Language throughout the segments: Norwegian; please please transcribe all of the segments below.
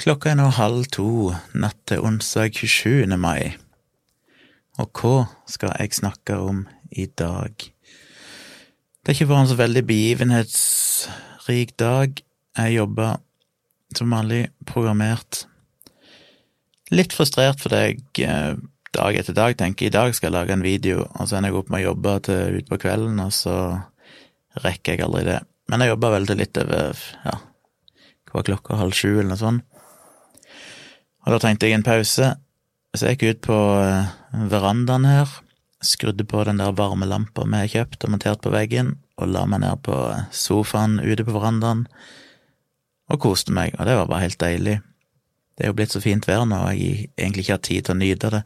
Klokka er nå halv to natt til onsdag 27. mai. Og hva skal jeg snakke om i dag? Det har ikke vært en så veldig begivenhetsrik dag. Jeg jobba som vanlig programmert. Litt frustrert for jeg eh, dag etter dag tenker i dag skal jeg lage en video, og så ender jeg opp med å jobbe til utpå kvelden, og så rekker jeg aldri det. Men jeg jobba vel til litt over ja, hva klokka, halv sju eller noe sånt. Og da trengte jeg en pause, så jeg gikk ut på eh, verandaen her, skrudde på den der varmelampa vi har kjøpt og montert på veggen, og la meg ned på sofaen ute på verandaen og koste meg, og det var bare helt deilig. Det er jo blitt så fint vær nå, og jeg egentlig ikke har tid til å nyte det,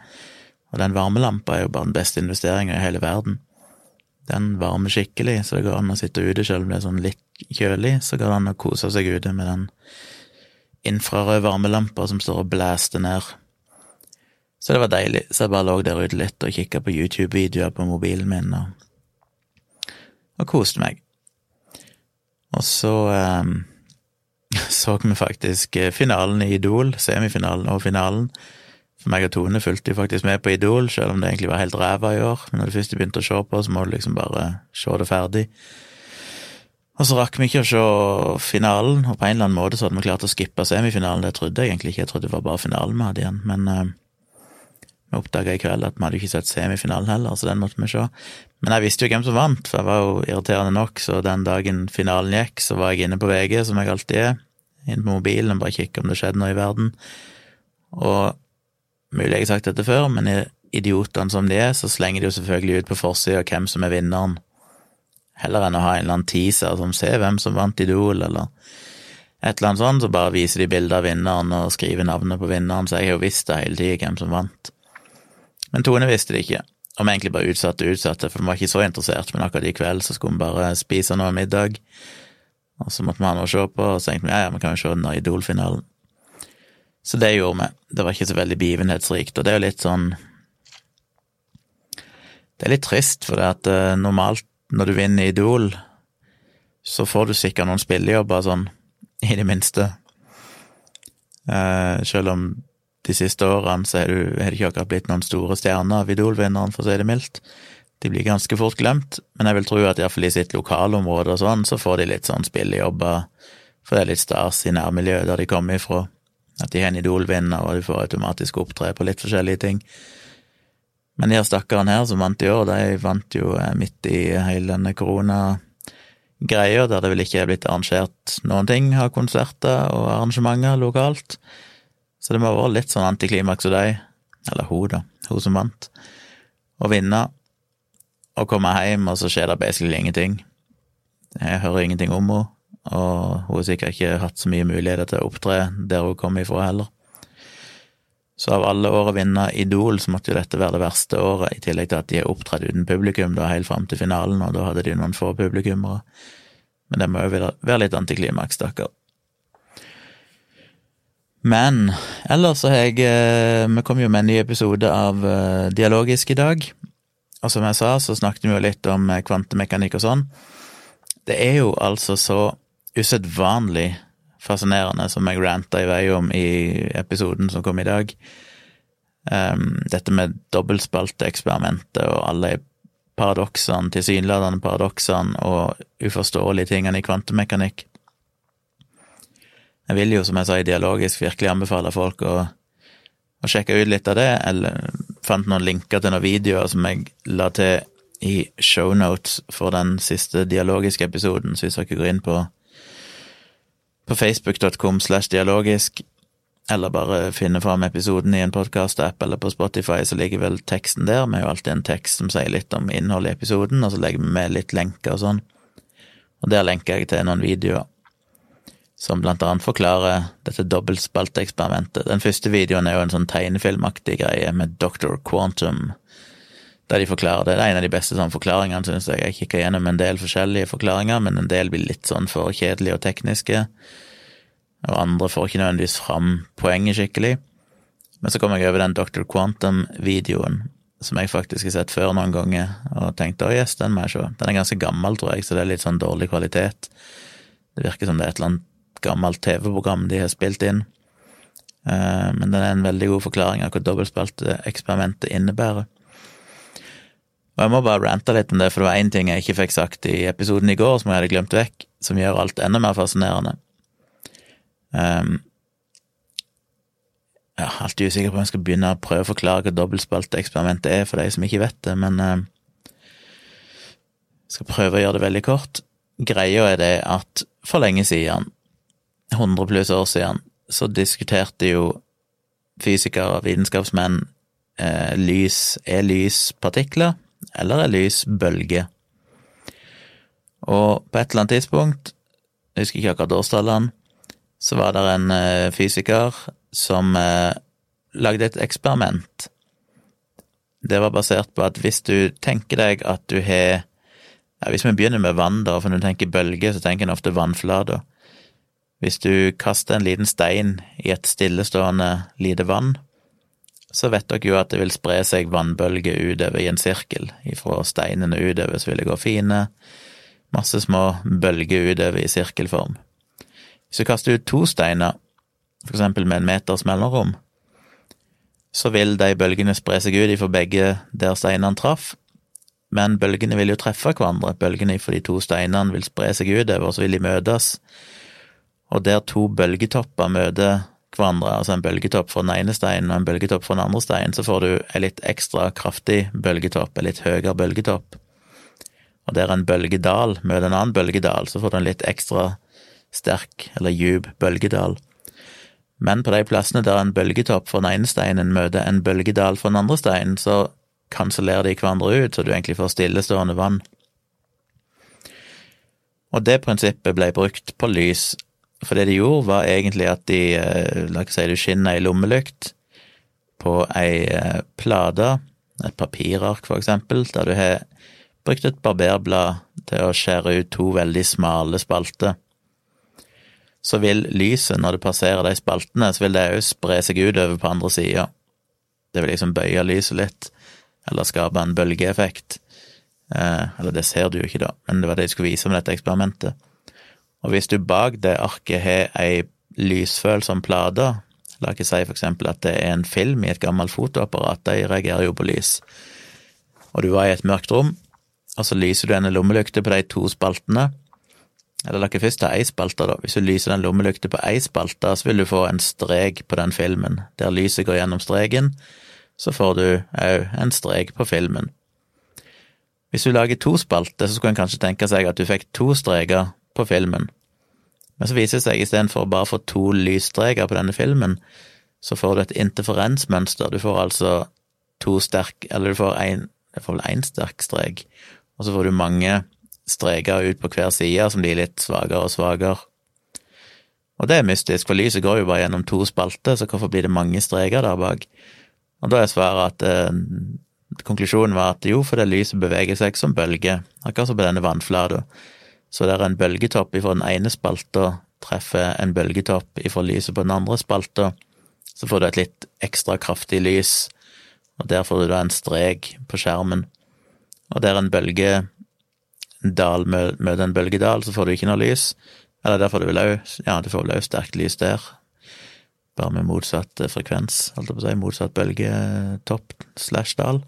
og den varmelampa er jo bare den beste investeringa i hele verden. Den varmer skikkelig, så det går an å sitte ute selv om det er sånn litt kjølig, så går det an å kose seg ute med den infrarød varmelamper som står og blæster ned. Så det var deilig, så jeg bare lå der ute litt og kikka på YouTube-videoer på mobilen min og, og koste meg. Og så um, så vi faktisk eh, finalen i Idol, semifinalen og finalen. For meg og Tone fulgte jo faktisk med på Idol, selv om det egentlig var helt ræva i år. Men når du først begynte å se på, så må du liksom bare se det ferdig. Og så rakk vi ikke å se finalen, og på en eller annen måte så hadde vi klart å skippe semifinalen. Det trodde jeg egentlig ikke, jeg trodde det var bare finalen vi hadde igjen. Men uh, vi oppdaga i kveld at vi hadde ikke sett semifinalen heller, så den måtte vi se. Men jeg visste jo hvem som vant, for jeg var jo irriterende nok, så den dagen finalen gikk, så var jeg inne på VG, som jeg alltid er, inne på mobilen og bare kikke om det skjedde noe i verden. Og mulig jeg har sagt dette før, men idiotene som de er, så slenger de jo selvfølgelig ut på forsida hvem som er vinneren heller enn å ha en eller annen teaser som ser hvem som vant Idol, eller et eller annet sånt, så bare viser de bilder av vinneren og skriver navnet på vinneren, så jeg har jo visst det hele tida hvem som vant. Men Tone visste det ikke, og vi egentlig bare utsatte og utsatte, for vi var ikke så interessert, men akkurat i kveld så skulle vi bare spise noe middag, og så måtte vi ha noe å se på, og så tenkte vi ja, ja, vi kan jo se den der Idol-finalen. Så det gjorde vi. Det var ikke så veldig begivenhetsrikt, og det er jo litt sånn Det er litt trist, for det at uh, normalt når du vinner Idol, så får du sikkert noen spillejobber sånn, i det minste. Eh, selv om de siste årene så har det ikke akkurat blitt noen store stjerner av Idol-vinneren, for å si det mildt. De blir ganske fort glemt, men jeg vil tro at iallfall i sitt lokalområde og sånn, så får de litt sånn spillejobber, for det er litt stas i nærmiljøet der de kommer ifra. At de har en Idol-vinner, og de får automatisk opptre på litt forskjellige ting. Men de her stakkarene her som vant i år, de vant jo eh, midt i hele denne koronagreia, der det vel ikke er blitt arrangert noen ting av konserter og arrangementer lokalt. Så det må ha vært litt sånn antiklimaks av de, eller hun, da, hun som vant, å vinne og komme hjem, og så skjer det basically ingenting. Jeg hører ingenting om henne, og hun har sikkert ikke hatt så mye muligheter til å opptre der hun kom ifra heller. Så av alle år å vinne Idol, så måtte jo dette være det verste året, i tillegg til at de har opptrådt uten publikum da helt fram til finalen, og da hadde de noen få publikummere. Men det må jo være litt antiklimaks, stakkar. Men ellers så har jeg eh, Vi kom jo med en ny episode av eh, Dialogisk i dag, og som jeg sa, så snakket vi jo litt om eh, kvantemekanikk og sånn. Det er jo altså så usedvanlig fascinerende, som jeg ranta i vei om i episoden som kom i dag. Um, dette med dobbeltspalteeksperimentet og alle paradoksene, tilsynelatende paradoksene og uforståelige tingene i kvantemekanikk. Jeg vil jo, som jeg sa i Dialogisk, virkelig anbefale folk å, å sjekke ut litt av det, eller fant noen linker til noen videoer som jeg la til i shownotes for den siste dialogiske episoden, så hvis dere går inn på på facebook.com slash dialogisk, eller bare finne fram episoden i en podkast-app eller på Spotify, så ligger vel teksten der. Vi har jo alltid en tekst som sier litt om innholdet i episoden, og så legger vi med litt lenker og sånn. Og der lenker jeg til noen videoer som blant annet forklarer dette dobbeltspalteeksperimentet. Den første videoen er jo en sånn tegnefilmaktig greie med Dr. Quantum, der de forklarer det. Det er en av de beste sånn forklaringene, synes jeg. Jeg kikka gjennom en del forskjellige forklaringer, men en del blir litt sånn for kjedelige og tekniske, og andre får ikke nødvendigvis fram poenget skikkelig. Men så kom jeg over den Dr. Quantum-videoen, som jeg faktisk har sett før noen ganger, og tenkte å yes, den må jeg se. Den er ganske gammel, tror jeg, så det er litt sånn dårlig kvalitet. Det virker som det er et eller annet gammelt TV-program de har spilt inn. Eh, men den er en veldig god forklaring av hva dobbeltspalteeksperimentet innebærer. Og jeg må bare rante litt om det, for det var én ting jeg ikke fikk sagt i episoden i går, som jeg hadde glemt vekk, som gjør alt enda mer fascinerende. Um, jeg er alltid usikker på om jeg skal begynne å prøve å forklare hva dobbeltspalteeksperimentet er for de som ikke vet det, men um, jeg skal prøve å gjøre det veldig kort. Greia er det at for lenge siden, 100 pluss år siden, så diskuterte jo fysikere vitenskapsmenn eh, lys Er lys partikler, eller en lys bølger? Og på et eller annet tidspunkt, jeg husker ikke akkurat årstallene, så var det en eh, fysiker som eh, lagde et eksperiment. Det var basert på at hvis du tenker deg at du har ja, Hvis vi begynner med vann, da, for når du tenker bølge, så tenker en ofte vannflater. Hvis du kaster en liten stein i et stillestående lite vann, så vet dere jo at det vil spre seg vannbølger utover i en sirkel. Ifra steinene utover så vil det gå fine, masse små bølger utover i sirkelform. Hvis du kaster ut to steiner, for eksempel med en meters mellomrom, så vil de bølgene spre seg ut ifra begge der steinene traff, men bølgene vil jo treffe hverandre. Bølgene fra de to steinene vil spre seg utover, og så vil de møtes og der to bølgetopper møter hverandre, altså en bølgetopp fra den ene steinen og en bølgetopp fra den andre steinen, så får du en litt ekstra kraftig bølgetopp, en litt høyere bølgetopp. Og der en bølgedal møter en annen bølgedal, så får du en litt ekstra sterk eller djup bølgedal. Men på de plassene der en bølgetopp fra den ene steinen møter en bølgedal fra den andre steinen, så kansellerer de hverandre ut, så du egentlig får stillestående vann. Og det prinsippet ble brukt på lys for det de gjorde, var egentlig at de eh, La oss si du skinner ei lommelykt på ei eh, plate, et papirark for eksempel, der du har brukt et barberblad til å skjære ut to veldig smale spalter. Så vil lyset, når det passerer de spaltene, så vil det òg spre seg utover på andre sida. Det vil liksom bøye lyset litt, eller skape en bølgeeffekt. Eh, eller det ser du jo ikke, da, men det var det jeg skulle vise med dette eksperimentet. Og hvis du bak det arket har ei lysfølsom plate, la ikke si eksempel at det er en film i et gammelt fotoapparat, de reagerer jo på lys, og du var i et mørkt rom, og så lyser du en lommelykte på de to spaltene, eller la ikke først ta ei spalte, da. Hvis du lyser den lommelykta på ei spalte, så vil du få en strek på den filmen. Der lyset går gjennom streken, så får du òg en strek på filmen. Hvis du lager to spalter, så skulle en kanskje tenke seg at du fikk to streker på filmen. Men så viser det seg istedenfor bare å få to lysstreker på denne filmen, så får du et interferensmønster. Du får altså to sterk Eller du får én sterk strek, og så får du mange streker ut på hver side som blir litt svakere og svakere. Og det er mystisk, for lyset går jo bare gjennom to spalter, så hvorfor blir det mange streker der bak? Og da er svaret at eh, konklusjonen var at jo, fordi lyset beveger seg som bølge, akkurat som på denne vannflata. Så der en bølgetopp ifra den ene spalta treffer en bølgetopp ifra lyset på den andre spalta, så får du et litt ekstra kraftig lys, og der får du da en strek på skjermen. Og der en bølgedal møter en bølgedal, så får du ikke noe lys. Eller der får du vel òg Ja, du får vel òg sterkt lys der, bare med motsatt frekvens, holdt jeg på å si, motsatt bølgetopp slash dal.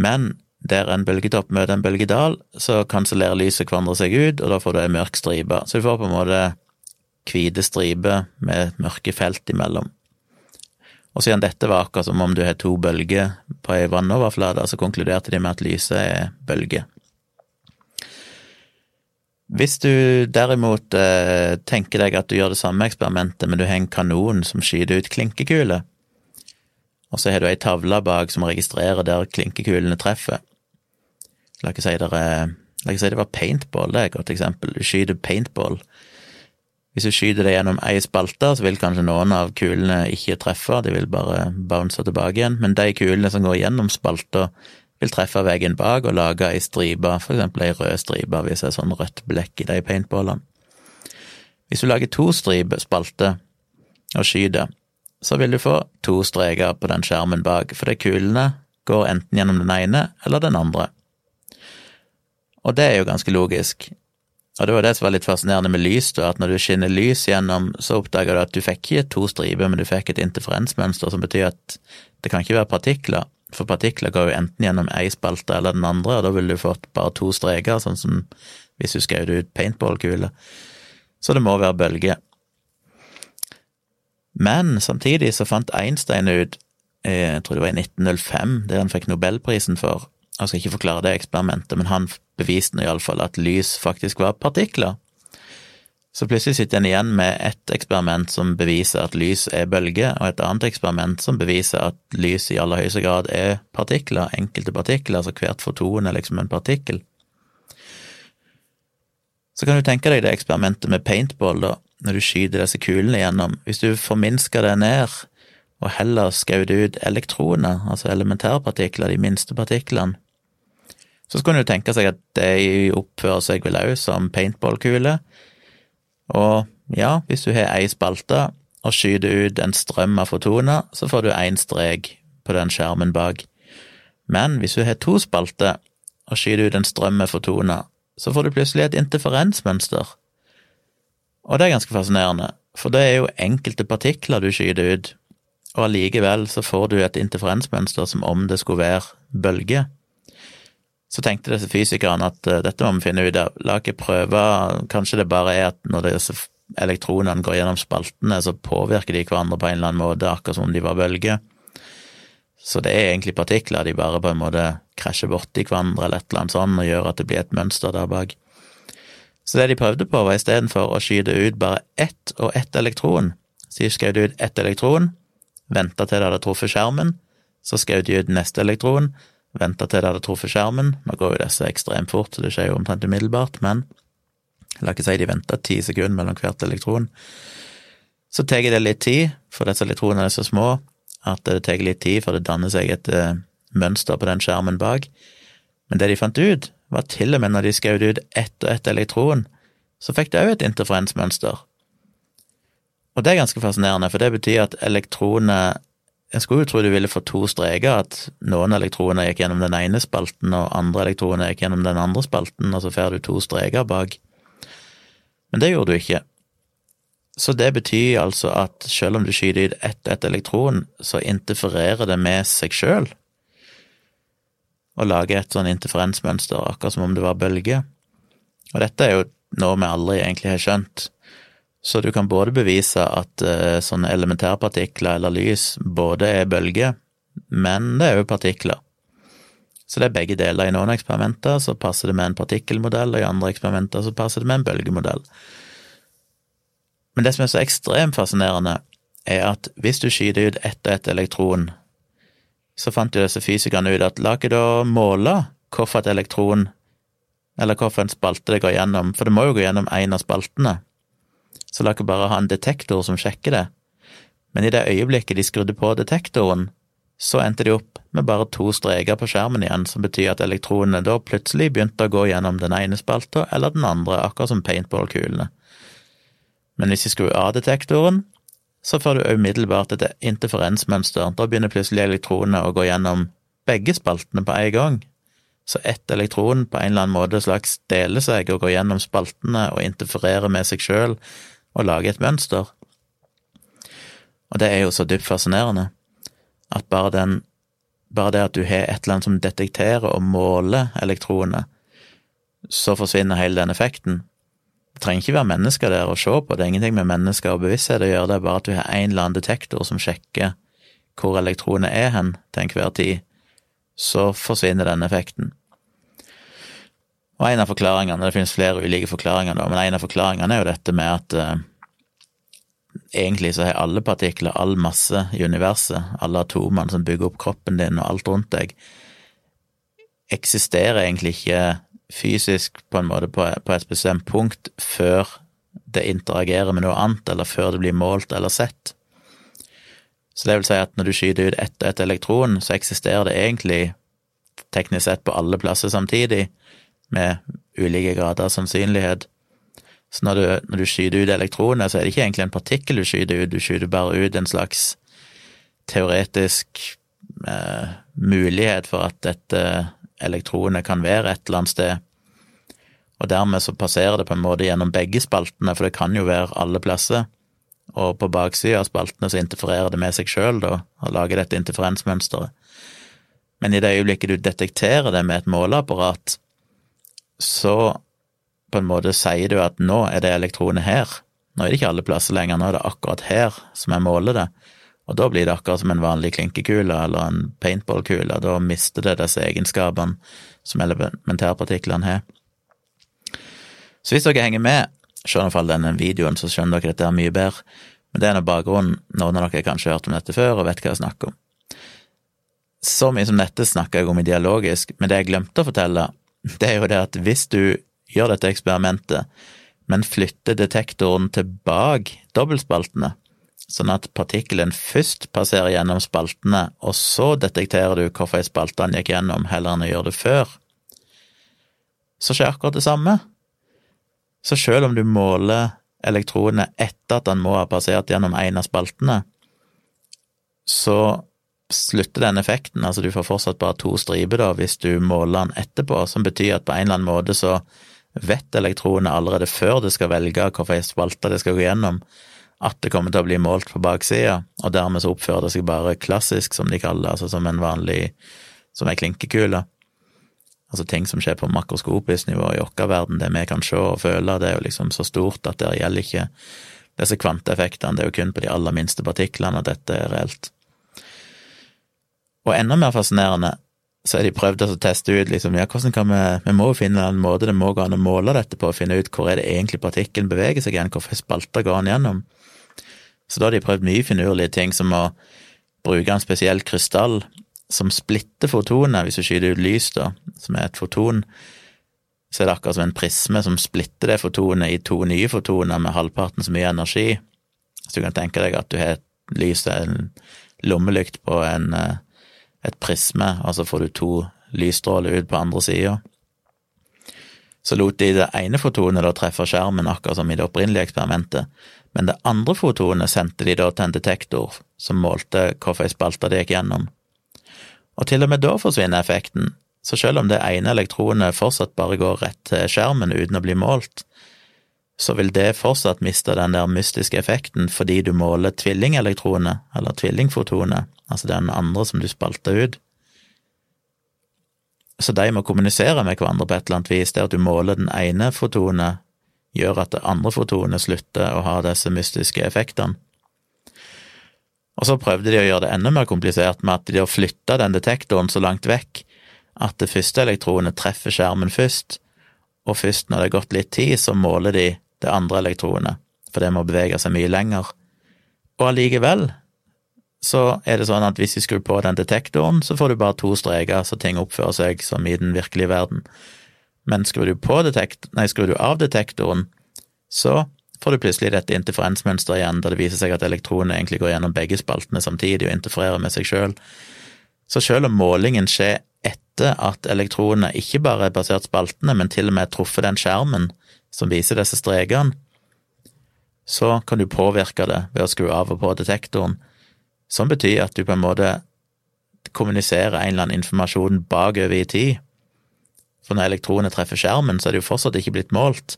Men der en bølgetopp møter en bølgedal, så kansellerer lyset hverandre seg ut, og da får du ei mørk stripe. Så du får på en måte hvite striper med mørke felt imellom. Og siden dette var akkurat som om du har to bølger på ei vannoverflate, så konkluderte de med at lyset er bølge. Hvis du derimot eh, tenker deg at du gjør det samme eksperimentet, men du har en kanon som skyter ut klinkekuler, og så har du ei tavle bak som registrerer der klinkekulene treffer, La ikke si, der, la oss si det var paintball, det er et godt eksempel. Du skyter paintball. Hvis du skyter det gjennom ei spalte, så vil kanskje noen av kulene ikke treffe, de vil bare bounce tilbake igjen, men de kulene som går gjennom spalta, vil treffe veggen bak og lage ei stripe, for eksempel ei rød stripe hvis det er sånn rødt blekk i de paintballene. Hvis du lager to striper, spalter, og skyter, så vil du få to streker på den skjermen bak, fordi kulene går enten gjennom den ene eller den andre. Og det er jo ganske logisk. Og det var det som var litt fascinerende med lys, da, at når du skinner lys gjennom, så oppdager du at du fikk ikke to striper, men du fikk et interferensmønster, som betyr at det kan ikke være partikler, for partikler går jo enten gjennom ei spalte eller den andre, og da ville du fått bare to streker, sånn som hvis du skjøt ut paintballkuler. Så det må være bølger. Men samtidig så fant Einstein ut, eh, jeg tror det var i 1905, det han fikk nobelprisen for, jeg skal ikke forklare det eksperimentet, men han beviste nå iallfall at lys faktisk var partikler. Så plutselig sitter en igjen med ett eksperiment som beviser at lys er bølger, og et annet eksperiment som beviser at lys i aller høyeste grad er partikler, enkelte partikler, altså hvert foton er liksom en partikkel. Så kan du tenke deg det eksperimentet med paintball, da, når du skyter disse kulene gjennom. Hvis du forminsker det ned, og heller skjøt ut elektroner, altså elementærpartikler, de minste partiklene, så skulle en jo tenke seg at de oppfører seg vel òg som paintballkuler. Og ja, hvis du har ei spalte og skyter ut en strøm av fotoner, så får du én strek på den skjermen bak. Men hvis du har to spalter og skyter ut en strøm med fotoner, så får du plutselig et interferensmønster. Og det er ganske fascinerende, for det er jo enkelte partikler du skyter ut, og allikevel så får du et interferensmønster som om det skulle være bølger. Så tenkte disse fysikerne at uh, dette må vi finne ut av, la ikke prøve, kanskje det bare er at når disse elektronene går gjennom spaltene, så påvirker de hverandre på en eller annen måte, akkurat som om de var bølger. Så det er egentlig partikler, de bare på en måte krasjer borti hverandre eller et eller annet sånt og gjør at det blir et mønster der bak. Så det de prøvde på, var istedenfor å skyte ut bare ett og ett elektron, så de skjøt ut ett elektron, venta til det hadde truffet skjermen, så skjøt de ut neste elektron, venta til det hadde truffet skjermen. Nå går jo disse ekstremt fort, så det skjer jo omtrent umiddelbart, men la ikke si de venta ti sekunder mellom hvert elektron. Så tar det litt tid, for disse elektronene er så små, at det tar litt tid før det danner seg et uh, mønster på den skjermen bak. Men det de fant ut, var til og med når de skjøt ut ett og ett elektron, så fikk det òg et interferensmønster. Og det er ganske fascinerende, for det betyr at elektroner Jeg skulle jo tro du ville få to streker, at noen elektroner gikk gjennom den ene spalten, og andre elektroner gikk gjennom den andre spalten, og så får du to streker bak. Men det gjorde du ikke. Så det betyr altså at selv om du skyter ut ett et elektron, så interfererer det med seg sjøl, og lager et sånn interferensmønster, akkurat som om det var bølger. Og dette er jo noe vi aldri egentlig har skjønt. Så du kan både bevise at uh, sånne elementærpartikler eller lys både er bølger, men det er jo partikler. Så det er begge deler. I noen eksperimenter så passer det med en partikkelmodell, og i andre eksperimenter så passer det med en bølgemodell. Men det som er så ekstremt fascinerende, er at hvis du skyter ut ett og ett elektron, så fant jo disse fysikerne ut at la ikke da måle hvorfor et elektron, eller hvorfor en spalte det går gjennom, for det må jo gå gjennom én av spaltene, så la ikke bare ha en detektor som sjekker det. Men i det øyeblikket de skrudde på detektoren, så endte de opp med bare to streker på skjermen igjen, som betyr at elektronene da plutselig begynte å gå gjennom den ene spalta eller den andre, akkurat som paintballkulene. Men hvis de skrur av detektoren, så får du umiddelbart et interferensmønster. Da begynner plutselig elektronene å gå gjennom begge spaltene på en gang. Så ett elektron på en eller annen måte slags deler seg og går gjennom spaltene og interfererer med seg sjøl og lage et mønster. Og det er jo så dypt fascinerende at bare den bare det at du har et eller annet som detekterer og måler elektronene, så forsvinner hele den effekten. Det trenger ikke være mennesker der å se på, det er ingenting med mennesker og bevissthet å gjøre, det er bare at du har en eller annen detektor som sjekker hvor elektronene er hen til enhver tid, så forsvinner den effekten. Og en av forklaringene, det finnes flere ulike forklaringer nå, men en av forklaringene er jo dette med at eh, egentlig så har alle partikler, all masse i universet, alle atomene som bygger opp kroppen din og alt rundt deg, eksisterer egentlig ikke fysisk på en måte på, på et bestemt punkt før det interagerer med noe annet, eller før det blir målt eller sett. Så det vil si at når du skyter ut ett og ett elektron, så eksisterer det egentlig teknisk sett på alle plasser samtidig, med ulike grader av sannsynlighet. Så når du, når du skyter ut elektroner, så er det ikke egentlig en partikkel du skyter ut, du skyter bare ut en slags teoretisk eh, mulighet for at dette elektronet kan være et eller annet sted. og dermed så passerer det på en måte gjennom begge spaltene, for det kan jo være alle plasser, og på baksida av spaltene så interfererer det med seg sjøl, da, og lager dette interferensmønsteret. Men i det øyeblikket du detekterer det med et måleapparat, så på en måte sier du at nå er det elektronet her. Nå er det ikke alle plasser lenger, nå er det akkurat her som jeg måler det. Og da blir det akkurat som en vanlig klinkekule eller en paintballkule, da mister det disse egenskapene som elementærpartiklene har. Så hvis dere henger med, se iallfall denne videoen, så skjønner dere dette mye bedre. Men det er nå bakgrunnen. Noen av dere har kanskje hørt om dette før og vet hva jeg snakker om. Så mye som dette snakker jeg om i dialogisk, men det jeg glemte å fortelle, det er jo det at hvis du gjør dette eksperimentet, men flytter detektoren tilbake dobbeltspaltene, sånn at partikkelen først passerer gjennom spaltene, og så detekterer du hvorfor ei spalte den gikk gjennom, heller enn å gjøre det før, så skjer akkurat det samme. Så selv om du måler elektronene etter at den må ha passert gjennom en av spaltene, så slutter den effekten, altså du får fortsatt bare to striper da, hvis du måler den etterpå, som betyr at på en eller annen måte så vet elektronet allerede før det skal velge hvilken spalte det skal gå gjennom, at det kommer til å bli målt på baksida, og dermed så oppfører det seg bare klassisk, som de kaller det, altså som en vanlig, som ei klinkekule. Altså ting som skjer på makroskopisk nivå i vår verden, det vi kan se og føle, det er jo liksom så stort at det gjelder ikke disse kvanteeffektene, det er jo kun på de aller minste partiklene at dette er reelt. Og enda mer fascinerende, så har de prøvd å teste ut liksom, ja, hvordan kan vi Vi må jo finne en måte det må gå an å måle dette på, og finne ut hvor er det egentlig partikkelen beveger seg igjen, hvorfor spalter går den gjennom. Så da har de prøvd mye finurlige ting, som å bruke en spesiell krystall som splitter fotonet, hvis du skyter ut lys, da, som er et foton, så er det akkurat som en prisme som splitter det fotonet i to nye fotoner med halvparten så mye energi. Så du kan tenke deg at du har lys, en lommelykt på en, eh, et prisme, og så får du to lysstråler ut på andre sida. Så lot de det ene fotonet da treffe skjermen, akkurat som i det opprinnelige eksperimentet, men det andre fotonet sendte de da til en detektor som målte hvilken spalte det gikk gjennom. Og til og med da forsvinner effekten, så selv om det ene elektronet fortsatt bare går rett til skjermen uten å bli målt, så vil det fortsatt miste den der mystiske effekten fordi du måler tvillingelektronet, eller tvillingfotoner, altså den andre som du spalter ut. Så de må kommunisere med hverandre på et eller annet vis. Det at du måler den ene fotonet, gjør at det andre fotonet slutter å ha disse mystiske effektene. Og så prøvde de å gjøre det enda mer komplisert med at de har flytta den detektoren så langt vekk at det første elektronet treffer skjermen først, og først når det har gått litt tid, så måler de det andre elektronet, for det må bevege seg mye lenger. Og allikevel så er det sånn at hvis du skrur på den detektoren, så får du bare to streker, så ting oppfører seg som i den virkelige verden. Men skrur du, detekt, nei, skrur du av detektoren, så får du plutselig dette interferensmønsteret igjen, der det viser seg at elektronene egentlig går gjennom begge spaltene samtidig og interfererer med seg sjøl. Så selv om målingen skjer etter at elektronene ikke bare er basert spaltene, men til og med truffet den skjermen som viser disse strekene, så kan du påvirke det ved å skru av og på detektoren, som betyr at du på en måte kommuniserer en eller annen informasjon bakover i tid. For når elektronet treffer skjermen, så er det jo fortsatt ikke blitt målt,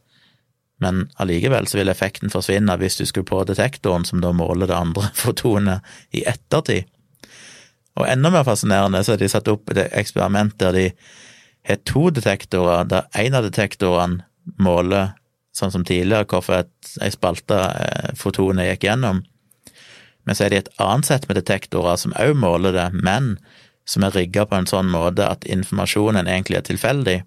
men allikevel så vil effekten forsvinne hvis du skulle på detektoren, som da måler det andre fotonet i ettertid. Og enda mer fascinerende så har de satt opp et eksperiment der de har to detektorer, der en av detektorene måler, sånn som tidligere, hvorfor ei spalte eh, fotonet gikk gjennom. Men så er det et annet sett med detektorer som òg måler det, men som er rigga på en sånn måte at informasjonen egentlig er tilfeldig.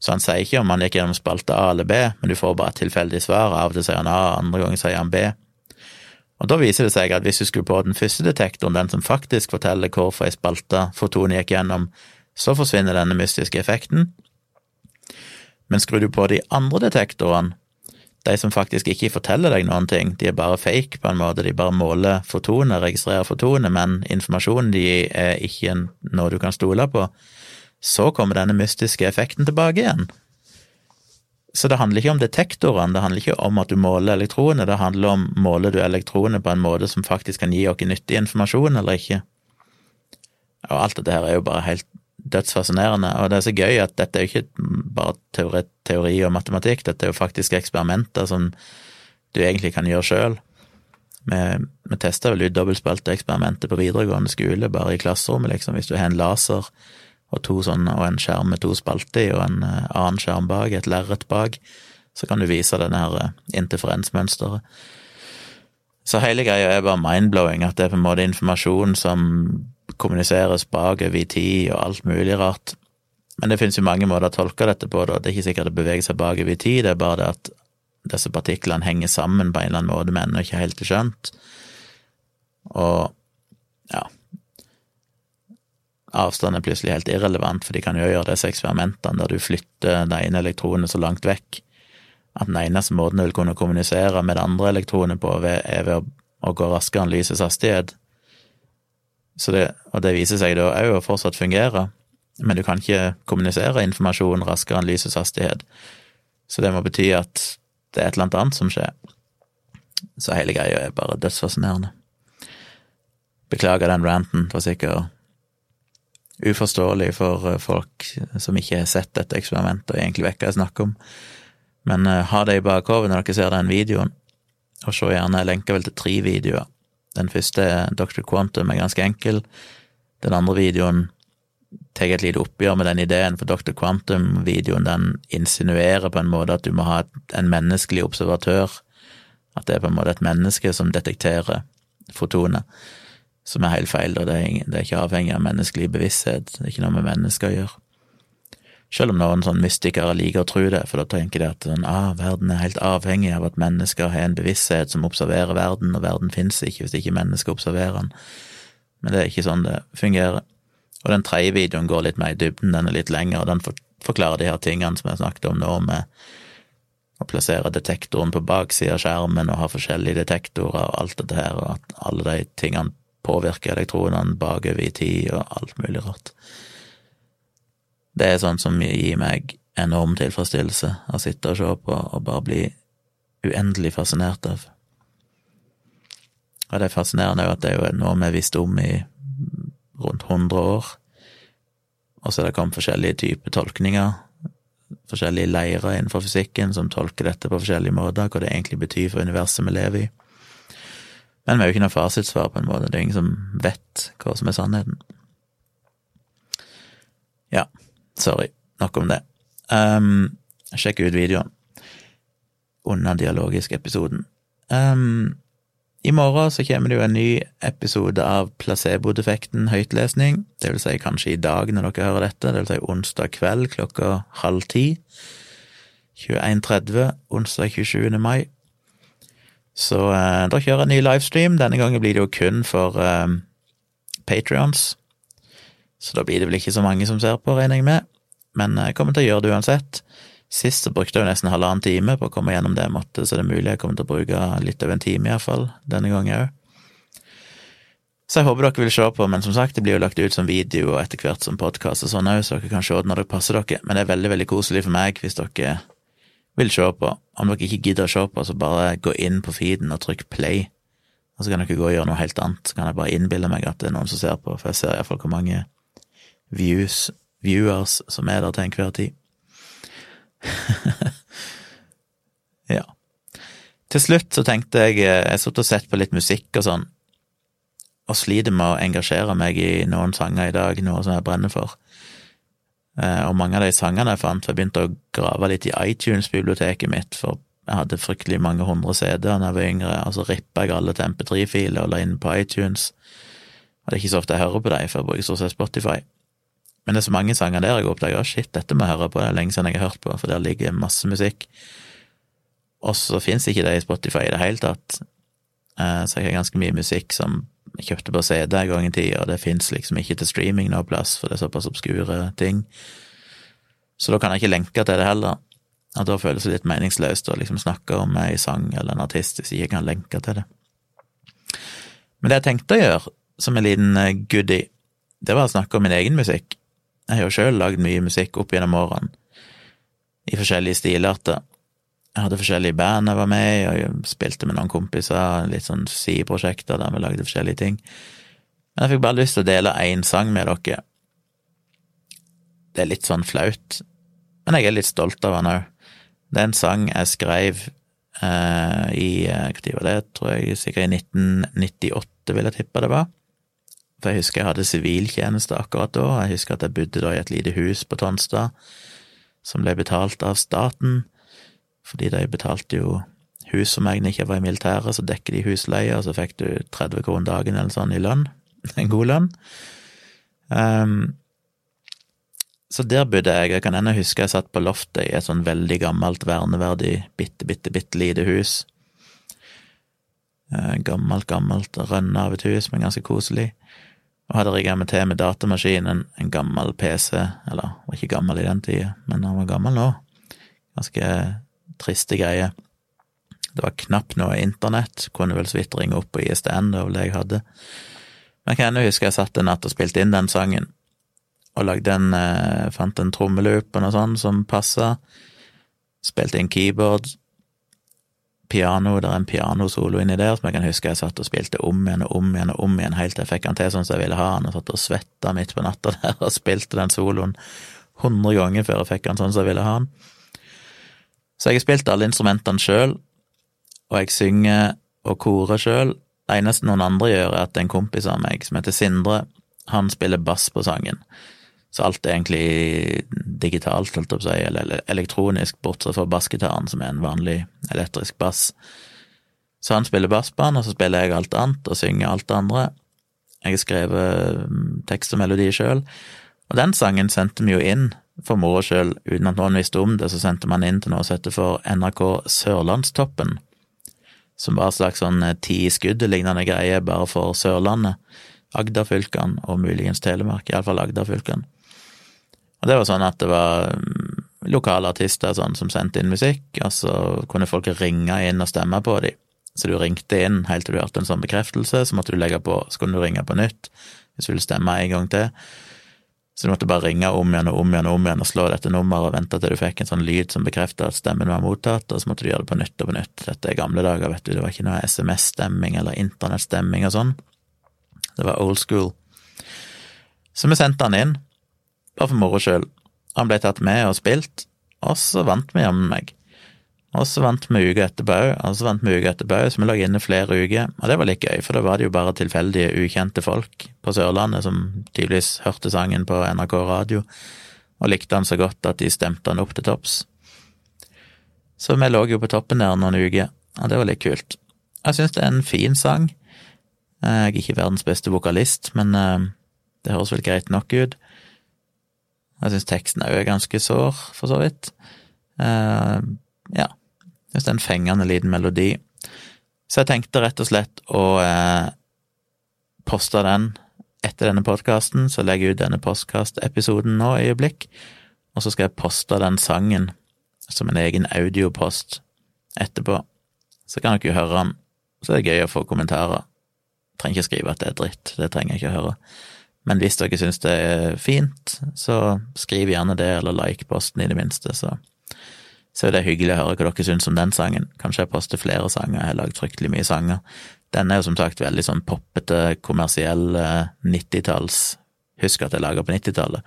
Så han sier ikke om han gikk gjennom spalte A eller B, men du får bare et tilfeldig svar. Av og til sier han A, andre ganger sier han B. Og da viser det seg at hvis du skulle på den første detektoren, den som faktisk forteller hvorfor ei spalte fotonet gikk gjennom, så forsvinner denne mystiske effekten. Men skrur du på de andre detektorene, de som faktisk ikke forteller deg noen ting, de er bare fake på en måte, de bare måler fotonet, registrerer fotonet, men informasjonen de er ikke noe du kan stole på, så kommer denne mystiske effekten tilbake igjen. Så det handler ikke om detektorene, det handler ikke om at du måler elektroner, det handler om måler du elektroner på en måte som faktisk kan gi oss nyttig informasjon eller ikke. Og alt dette her er jo bare helt dødsfascinerende, og det er så gøy at dette er jo ikke bare teori, teori og matematikk, dette er jo faktisk eksperimenter som du egentlig kan gjøre sjøl. Vi, vi testa vel ut dobbeltspalteeksperimentet på videregående skole, bare i klasserommet, liksom. Hvis du har en laser og, to sånne, og en skjerm med to spalter i, og en uh, annen skjerm bak, et lerret bak, så kan du vise denne her uh, interferensmønsteret. Så hele greia er bare mindblowing, at det er på en måte informasjon som kommuniseres bakover i tid og alt mulig rart. Men det finnes jo mange måter å tolke dette på, da. Det er ikke sikkert det beveger seg bakover i tid, det er bare det at disse partiklene henger sammen på en eller annen måte, men ennå ikke helt skjønt. Og ja Avstand er plutselig helt irrelevant, for de kan jo gjøre disse eksperimentene der du flytter den ene elektronen så langt vekk at den eneste måten du vil kunne kommunisere med det andre elektronet på, er ved å gå raskere enn lysets hastighet. Det, og det viser seg da òg å fortsatt fungere, men du kan ikke kommunisere informasjon raskere enn lysets hastighet. Så det må bety at det er et eller annet annet som skjer. Så hele greia er bare dødsfascinerende. Beklager den ranten, det var sikkert uforståelig for eh, folk som ikke har sett dette eksperimentet og egentlig vet hva jeg snakker om. Men uh, ha det i bakhodet når dere ser den videoen, og se gjerne, lenker vel til tre videoer. Den første, Dr. Quantum, er ganske enkel. Den andre videoen tar et lite oppgjør med den ideen, for Dr. Quantum-videoen den insinuerer på en måte at du må ha en menneskelig observatør, at det er på en måte et menneske som detekterer fotoner, som er helt feil, og er, det er ikke avhengig av menneskelig bevissthet, det er ikke noe med mennesker å gjøre. Selv om noen sånn mystikere liker å tro det, for da tenker de at sånn, ah, verden er helt avhengig av at mennesker har en bevissthet som observerer verden, og verden finnes ikke hvis ikke mennesker observerer den. Men det er ikke sånn det fungerer. Og den tredje videoen går litt mer i dybden, den er litt lengre, og den forklarer de her tingene som jeg snakket om nå, med å plassere detektoren på baksida av skjermen og ha forskjellige detektorer og alt dette her, og at alle de tingene påvirker elektronene bakover i tid og alt mulig rart. Det er sånt som gir meg enorm tilfredsstillelse å sitte og se på og bare bli uendelig fascinert av. Og det er fascinerende at det er noe vi har visst om i rundt 100 år, og så er det kommet forskjellige typer tolkninger, forskjellige leirer innenfor fysikken som tolker dette på forskjellige måter, hva det egentlig betyr for universet vi lever i. Men vi har jo ikke noe fasitsvar, på en måte, det er ingen som vet hva som er sannheten. Ja, Sorry, nok om det. Um, sjekk ut videoen under dialogisk-episoden. Um, I morgen så kommer det jo en ny episode av Placebo-defekten høytlesning. Det vil si kanskje i dag når dere hører dette, det vil si onsdag kveld klokka halv ti. 21.30 onsdag 27. mai. Så uh, da kjører jeg en ny livestream. Denne gangen blir det jo kun for uh, Patrions. Så da blir det vel ikke så mange som ser på, regner jeg med. Men jeg kommer til å gjøre det uansett. Sist så brukte jeg jo nesten halvannen time på å komme gjennom det jeg måtte, så det er mulig jeg kommer til å bruke litt over en time iallfall, denne gangen òg. Så jeg håper dere vil se på, men som sagt, det blir jo lagt ut som video og etter hvert som podkast og sånn òg, så dere kan se det når det passer dere. Men det er veldig, veldig koselig for meg hvis dere vil se på. Om dere ikke gidder å se på, så bare gå inn på feeden og trykk play. Og så kan dere gå og gjøre noe helt annet. Så kan jeg bare innbille meg at det er noen som ser på, for jeg ser iallfall hvor mange views, viewers, som er der til enhver tid. ja. Til slutt så tenkte jeg eh, Jeg satt og sett på litt musikk og sånn, og sliter med å engasjere meg i noen sanger i dag, noe som jeg brenner for. Eh, og mange av de sangene jeg fant, for jeg begynte å grave litt i iTunes-biblioteket mitt, for jeg hadde fryktelig mange hundre CD-er da jeg var yngre, og så rippa jeg alle til MP3-filer og la inn på iTunes. Og det er ikke så ofte jeg hører på dem, for jeg bruker stort sett Spotify. Men det er så mange sanger der jeg oppdager shit, dette må jeg høre på, det er lenge siden jeg har hørt på, for der ligger masse musikk. Og så fins ikke det i Spotify i det hele tatt. Eh, så jeg har ganske mye musikk som jeg kjøpte på CD en gang i tida, og det fins liksom ikke til streaming noe plass, for det er såpass obskure ting. Så da kan jeg ikke lenke til det heller. Og da føles det litt meningsløst å liksom snakke om ei sang eller en artist hvis jeg ikke kan lenke til det. Men det jeg tenkte å gjøre, som en liten eh, goodie, det var å snakke om min egen musikk. Jeg har jo sjøl lagd mye musikk opp gjennom årene, i forskjellige stilarter. Jeg hadde forskjellige band jeg var med i, og jeg spilte med noen kompiser, litt sånn sideprosjekter der vi lagde forskjellige ting. Men jeg fikk bare lyst til å dele én sang med dere. det er litt sånn flaut, men jeg er litt stolt av han òg. Det er en sang jeg skrev eh, i Når var det? Tror jeg sikkert i 1998, vil jeg tippe det var. For jeg husker jeg hadde siviltjeneste akkurat da. Jeg husker at jeg bodde da i et lite hus på Tonstad som ble betalt av staten, fordi de betalte jo hus som egentlig ikke var i militæret, så dekker de husleie, og så fikk du 30 kroner dagen eller sånn i lønn. En god lønn. Um, så der bodde jeg. Jeg kan ennå huske jeg satt på loftet i et sånn veldig gammelt, verneverdig, bitte, bitte, bitte lite hus. Uh, gammelt, gammelt, rønne av et hus, men ganske koselig. Og hadde rigga meg til med datamaskinen, en gammel PC, eller var ikke gammel i den tida, men han var gammel nå. Ganske triste greier. Det var knapt noe internett, kunne vel så vidt ringe opp på ISDN, det var vel det jeg hadde. Men jeg kan ennå huske jeg satt en natt og spilte inn den sangen, og lagde en eh, Fant en trommeloop og noe sånt som passa. Spilte inn keyboard, piano, det er en pianosolo inni der som jeg kan huske jeg satt og spilte om igjen og om igjen og om igjen helt til jeg fikk han til sånn som jeg ville ha han, og satt og svetta midt på natta der og spilte den soloen hundre ganger før jeg fikk han sånn som jeg ville ha han. Så jeg har spilt alle instrumentene sjøl, og jeg synger og korer sjøl. Det eneste noen andre gjør, er at en kompis av meg som heter Sindre, han spiller bass på sangen. Så alt er egentlig digitalt, holdt jeg på å si, eller elektronisk, bortsett fra bassgitaren, som er en vanlig elektrisk bass. Så han spiller bass på den, og så spiller jeg alt annet og synger alt det andre. Jeg har skrevet mm, tekst og melodi sjøl, og den sangen sendte vi jo inn for moro sjøl, uten at noen visste om det, så sendte man inn til noe som heter for NRK Sørlandstoppen, som var en slags sånn ti ti skuddet-lignende greie bare for Sørlandet, Agderfylkene og muligens Telemark, iallfall Agder-fylkene. Og det var sånn at det var mm, lokale artister sånn, som sendte inn musikk, og så kunne folk ringe inn og stemme på dem. Så du ringte inn helt til du hørte en sånn bekreftelse, så måtte du legge på, så kunne du ringe på nytt hvis du ville stemme en gang til. Så du måtte bare ringe om igjen og om igjen og om igjen og slå dette nummeret og vente til du fikk en sånn lyd som bekreftet at stemmen var mottatt, og så måtte du gjøre det på nytt og på nytt. Dette er gamle dager, vet du, det var ikke noe SMS-stemming eller internettstemming og sånn. Det var old school. Så vi sendte han inn, bare for moro skyld. Han ble tatt med og spilt, og så vant vi jammen meg. Og så vant vi uka etterpå òg, og så vant vi uka etterpå òg, så vi lå inne flere uker, og det var litt gøy, for da var det jo bare tilfeldige, ukjente folk på Sørlandet som tydeligvis hørte sangen på NRK radio, og likte han så godt at de stemte han opp til topps. Så vi lå jo på toppen der noen uker, og det var litt kult. Jeg syns det er en fin sang. Jeg er ikke verdens beste vokalist, men eh, det høres vel greit nok ut. Jeg syns teksten òg er ganske sår, for så vidt. Uh, ja. Jeg syns det er en fengende liten melodi. Så jeg tenkte rett og slett å uh, poste den etter denne podkasten, så legger jeg ut denne postkastepisoden nå i øyeblikk, og så skal jeg poste den sangen som en egen audiopost etterpå. Så kan dere jo høre den, så er det gøy å få kommentarer. Jeg trenger ikke skrive at det er dritt, det trenger jeg ikke å høre. Men hvis dere syns det er fint, så skriv gjerne det, eller like posten i det minste, så, så er det hyggelig å høre hva dere syns om den sangen. Kanskje jeg poster flere sanger, jeg har lagd fryktelig mye sanger. Den er jo som sagt veldig sånn poppete, kommersiell, 90-talls eh, Husk at jeg lager på 90-tallet.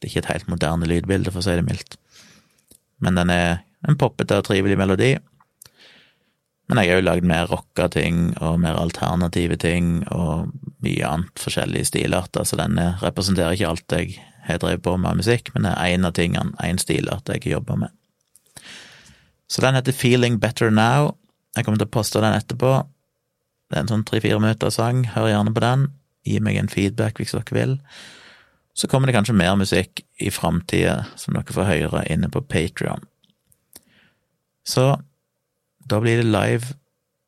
Det er ikke et helt moderne lydbilde, for å si det mildt. Men den er en poppete og trivelig melodi, men jeg har jo lagd mer rocka ting og mer alternative ting og mye annet forskjellige stilarter, så den representerer ikke alt jeg har drevet på med av musikk, men det er én av tingene, én stilart jeg jobba med. Så den heter Feeling Better Now. Jeg kommer til å poste den etterpå. Det er en sånn tre-fire minutter sang, hør gjerne på den. Gi meg en feedback hvis dere vil. Så kommer det kanskje mer musikk i framtida som dere får høre inne på Patrion. Så da blir det live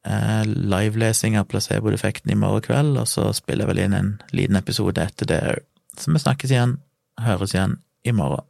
eh, livelesing av placebo-defekten i morgen kveld, og så spiller jeg vel inn en liten episode etter det òg. Så vi snakkes igjen, høres igjen i morgen.